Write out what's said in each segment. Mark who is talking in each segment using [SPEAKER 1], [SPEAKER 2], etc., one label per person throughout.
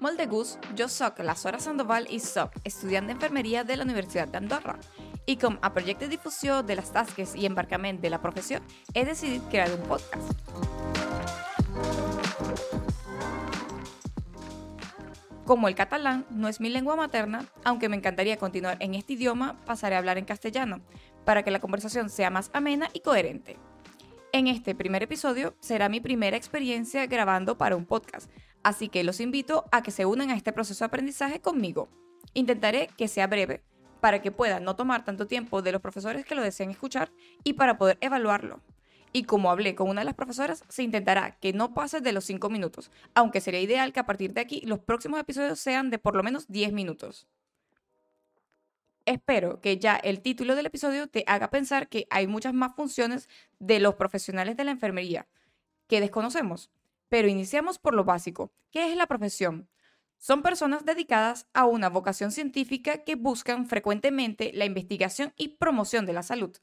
[SPEAKER 1] Molt de gust, jo sóc la Sora Sandoval i sóc estudiant d'enfermeria de la Universitat d'Andorra. I com a projecte de difusió de les tasques i embarcament de la professió, he decidit crear un podcast. Como el catalán no es mi lengua materna, aunque me encantaría continuar en este idioma, pasaré a hablar en castellano, para que la conversación sea más amena y coherente. En este primer episodio será mi primera experiencia grabando para un podcast, así que los invito a que se unan a este proceso de aprendizaje conmigo. Intentaré que sea breve, para que pueda no tomar tanto tiempo de los profesores que lo deseen escuchar y para poder evaluarlo. Y como hablé con una de las profesoras, se intentará que no pase de los 5 minutos, aunque sería ideal que a partir de aquí los próximos episodios sean de por lo menos 10 minutos. Espero que ya el título del episodio te haga pensar que hay muchas más funciones de los profesionales de la enfermería que desconocemos. Pero iniciamos por lo básico. ¿Qué es la profesión? Son personas dedicadas a una vocación científica que buscan frecuentemente la investigación y promoción de la salud.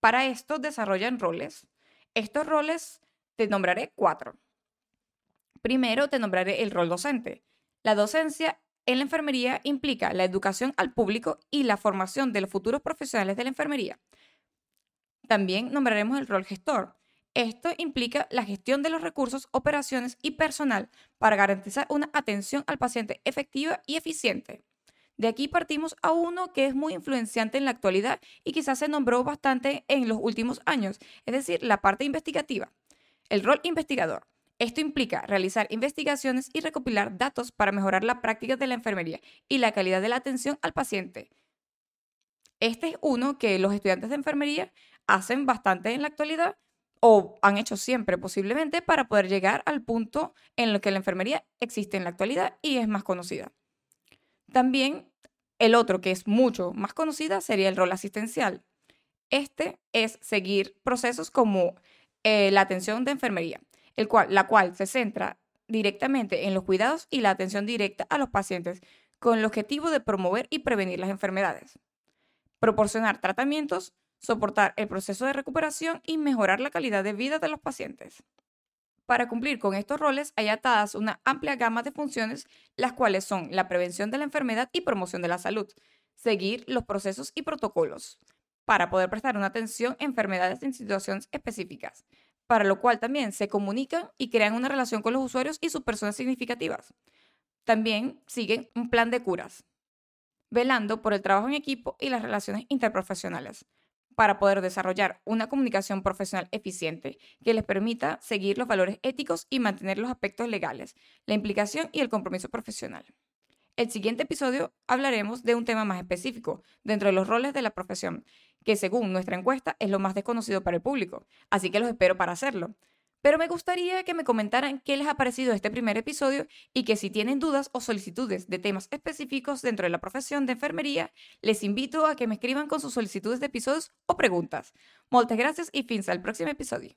[SPEAKER 1] Para esto desarrollan roles. Estos roles te nombraré cuatro. Primero te nombraré el rol docente. La docencia en la enfermería implica la educación al público y la formación de los futuros profesionales de la enfermería. También nombraremos el rol gestor. Esto implica la gestión de los recursos, operaciones y personal para garantizar una atención al paciente efectiva y eficiente. De aquí partimos a uno que es muy influenciante en la actualidad y quizás se nombró bastante en los últimos años, es decir, la parte investigativa. El rol investigador. Esto implica realizar investigaciones y recopilar datos para mejorar la práctica de la enfermería y la calidad de la atención al paciente. Este es uno que los estudiantes de enfermería hacen bastante en la actualidad o han hecho siempre posiblemente para poder llegar al punto en el que la enfermería existe en la actualidad y es más conocida. También el otro que es mucho más conocida sería el rol asistencial. Este es seguir procesos como eh, la atención de enfermería, el cual, la cual se centra directamente en los cuidados y la atención directa a los pacientes con el objetivo de promover y prevenir las enfermedades, proporcionar tratamientos, soportar el proceso de recuperación y mejorar la calidad de vida de los pacientes. Para cumplir con estos roles hay atadas una amplia gama de funciones, las cuales son la prevención de la enfermedad y promoción de la salud, seguir los procesos y protocolos, para poder prestar una atención a enfermedades en situaciones específicas, para lo cual también se comunican y crean una relación con los usuarios y sus personas significativas. También siguen un plan de curas, velando por el trabajo en equipo y las relaciones interprofesionales, para poder desarrollar una comunicación profesional eficiente que les permita seguir los valores éticos y mantener los aspectos legales, la implicación y el compromiso profesional. El siguiente episodio hablaremos de un tema más específico dentro de los roles de la profesión, que según nuestra encuesta es lo más desconocido para el público, así que los espero para hacerlo. Pero me gustaría que me comentaran qué les ha parecido este primer episodio y que si tienen dudas o solicitudes de temas específicos dentro de la profesión de enfermería, les invito a que me escriban con sus solicitudes de episodios o preguntas. Muchas gracias y fins al próximo episodio.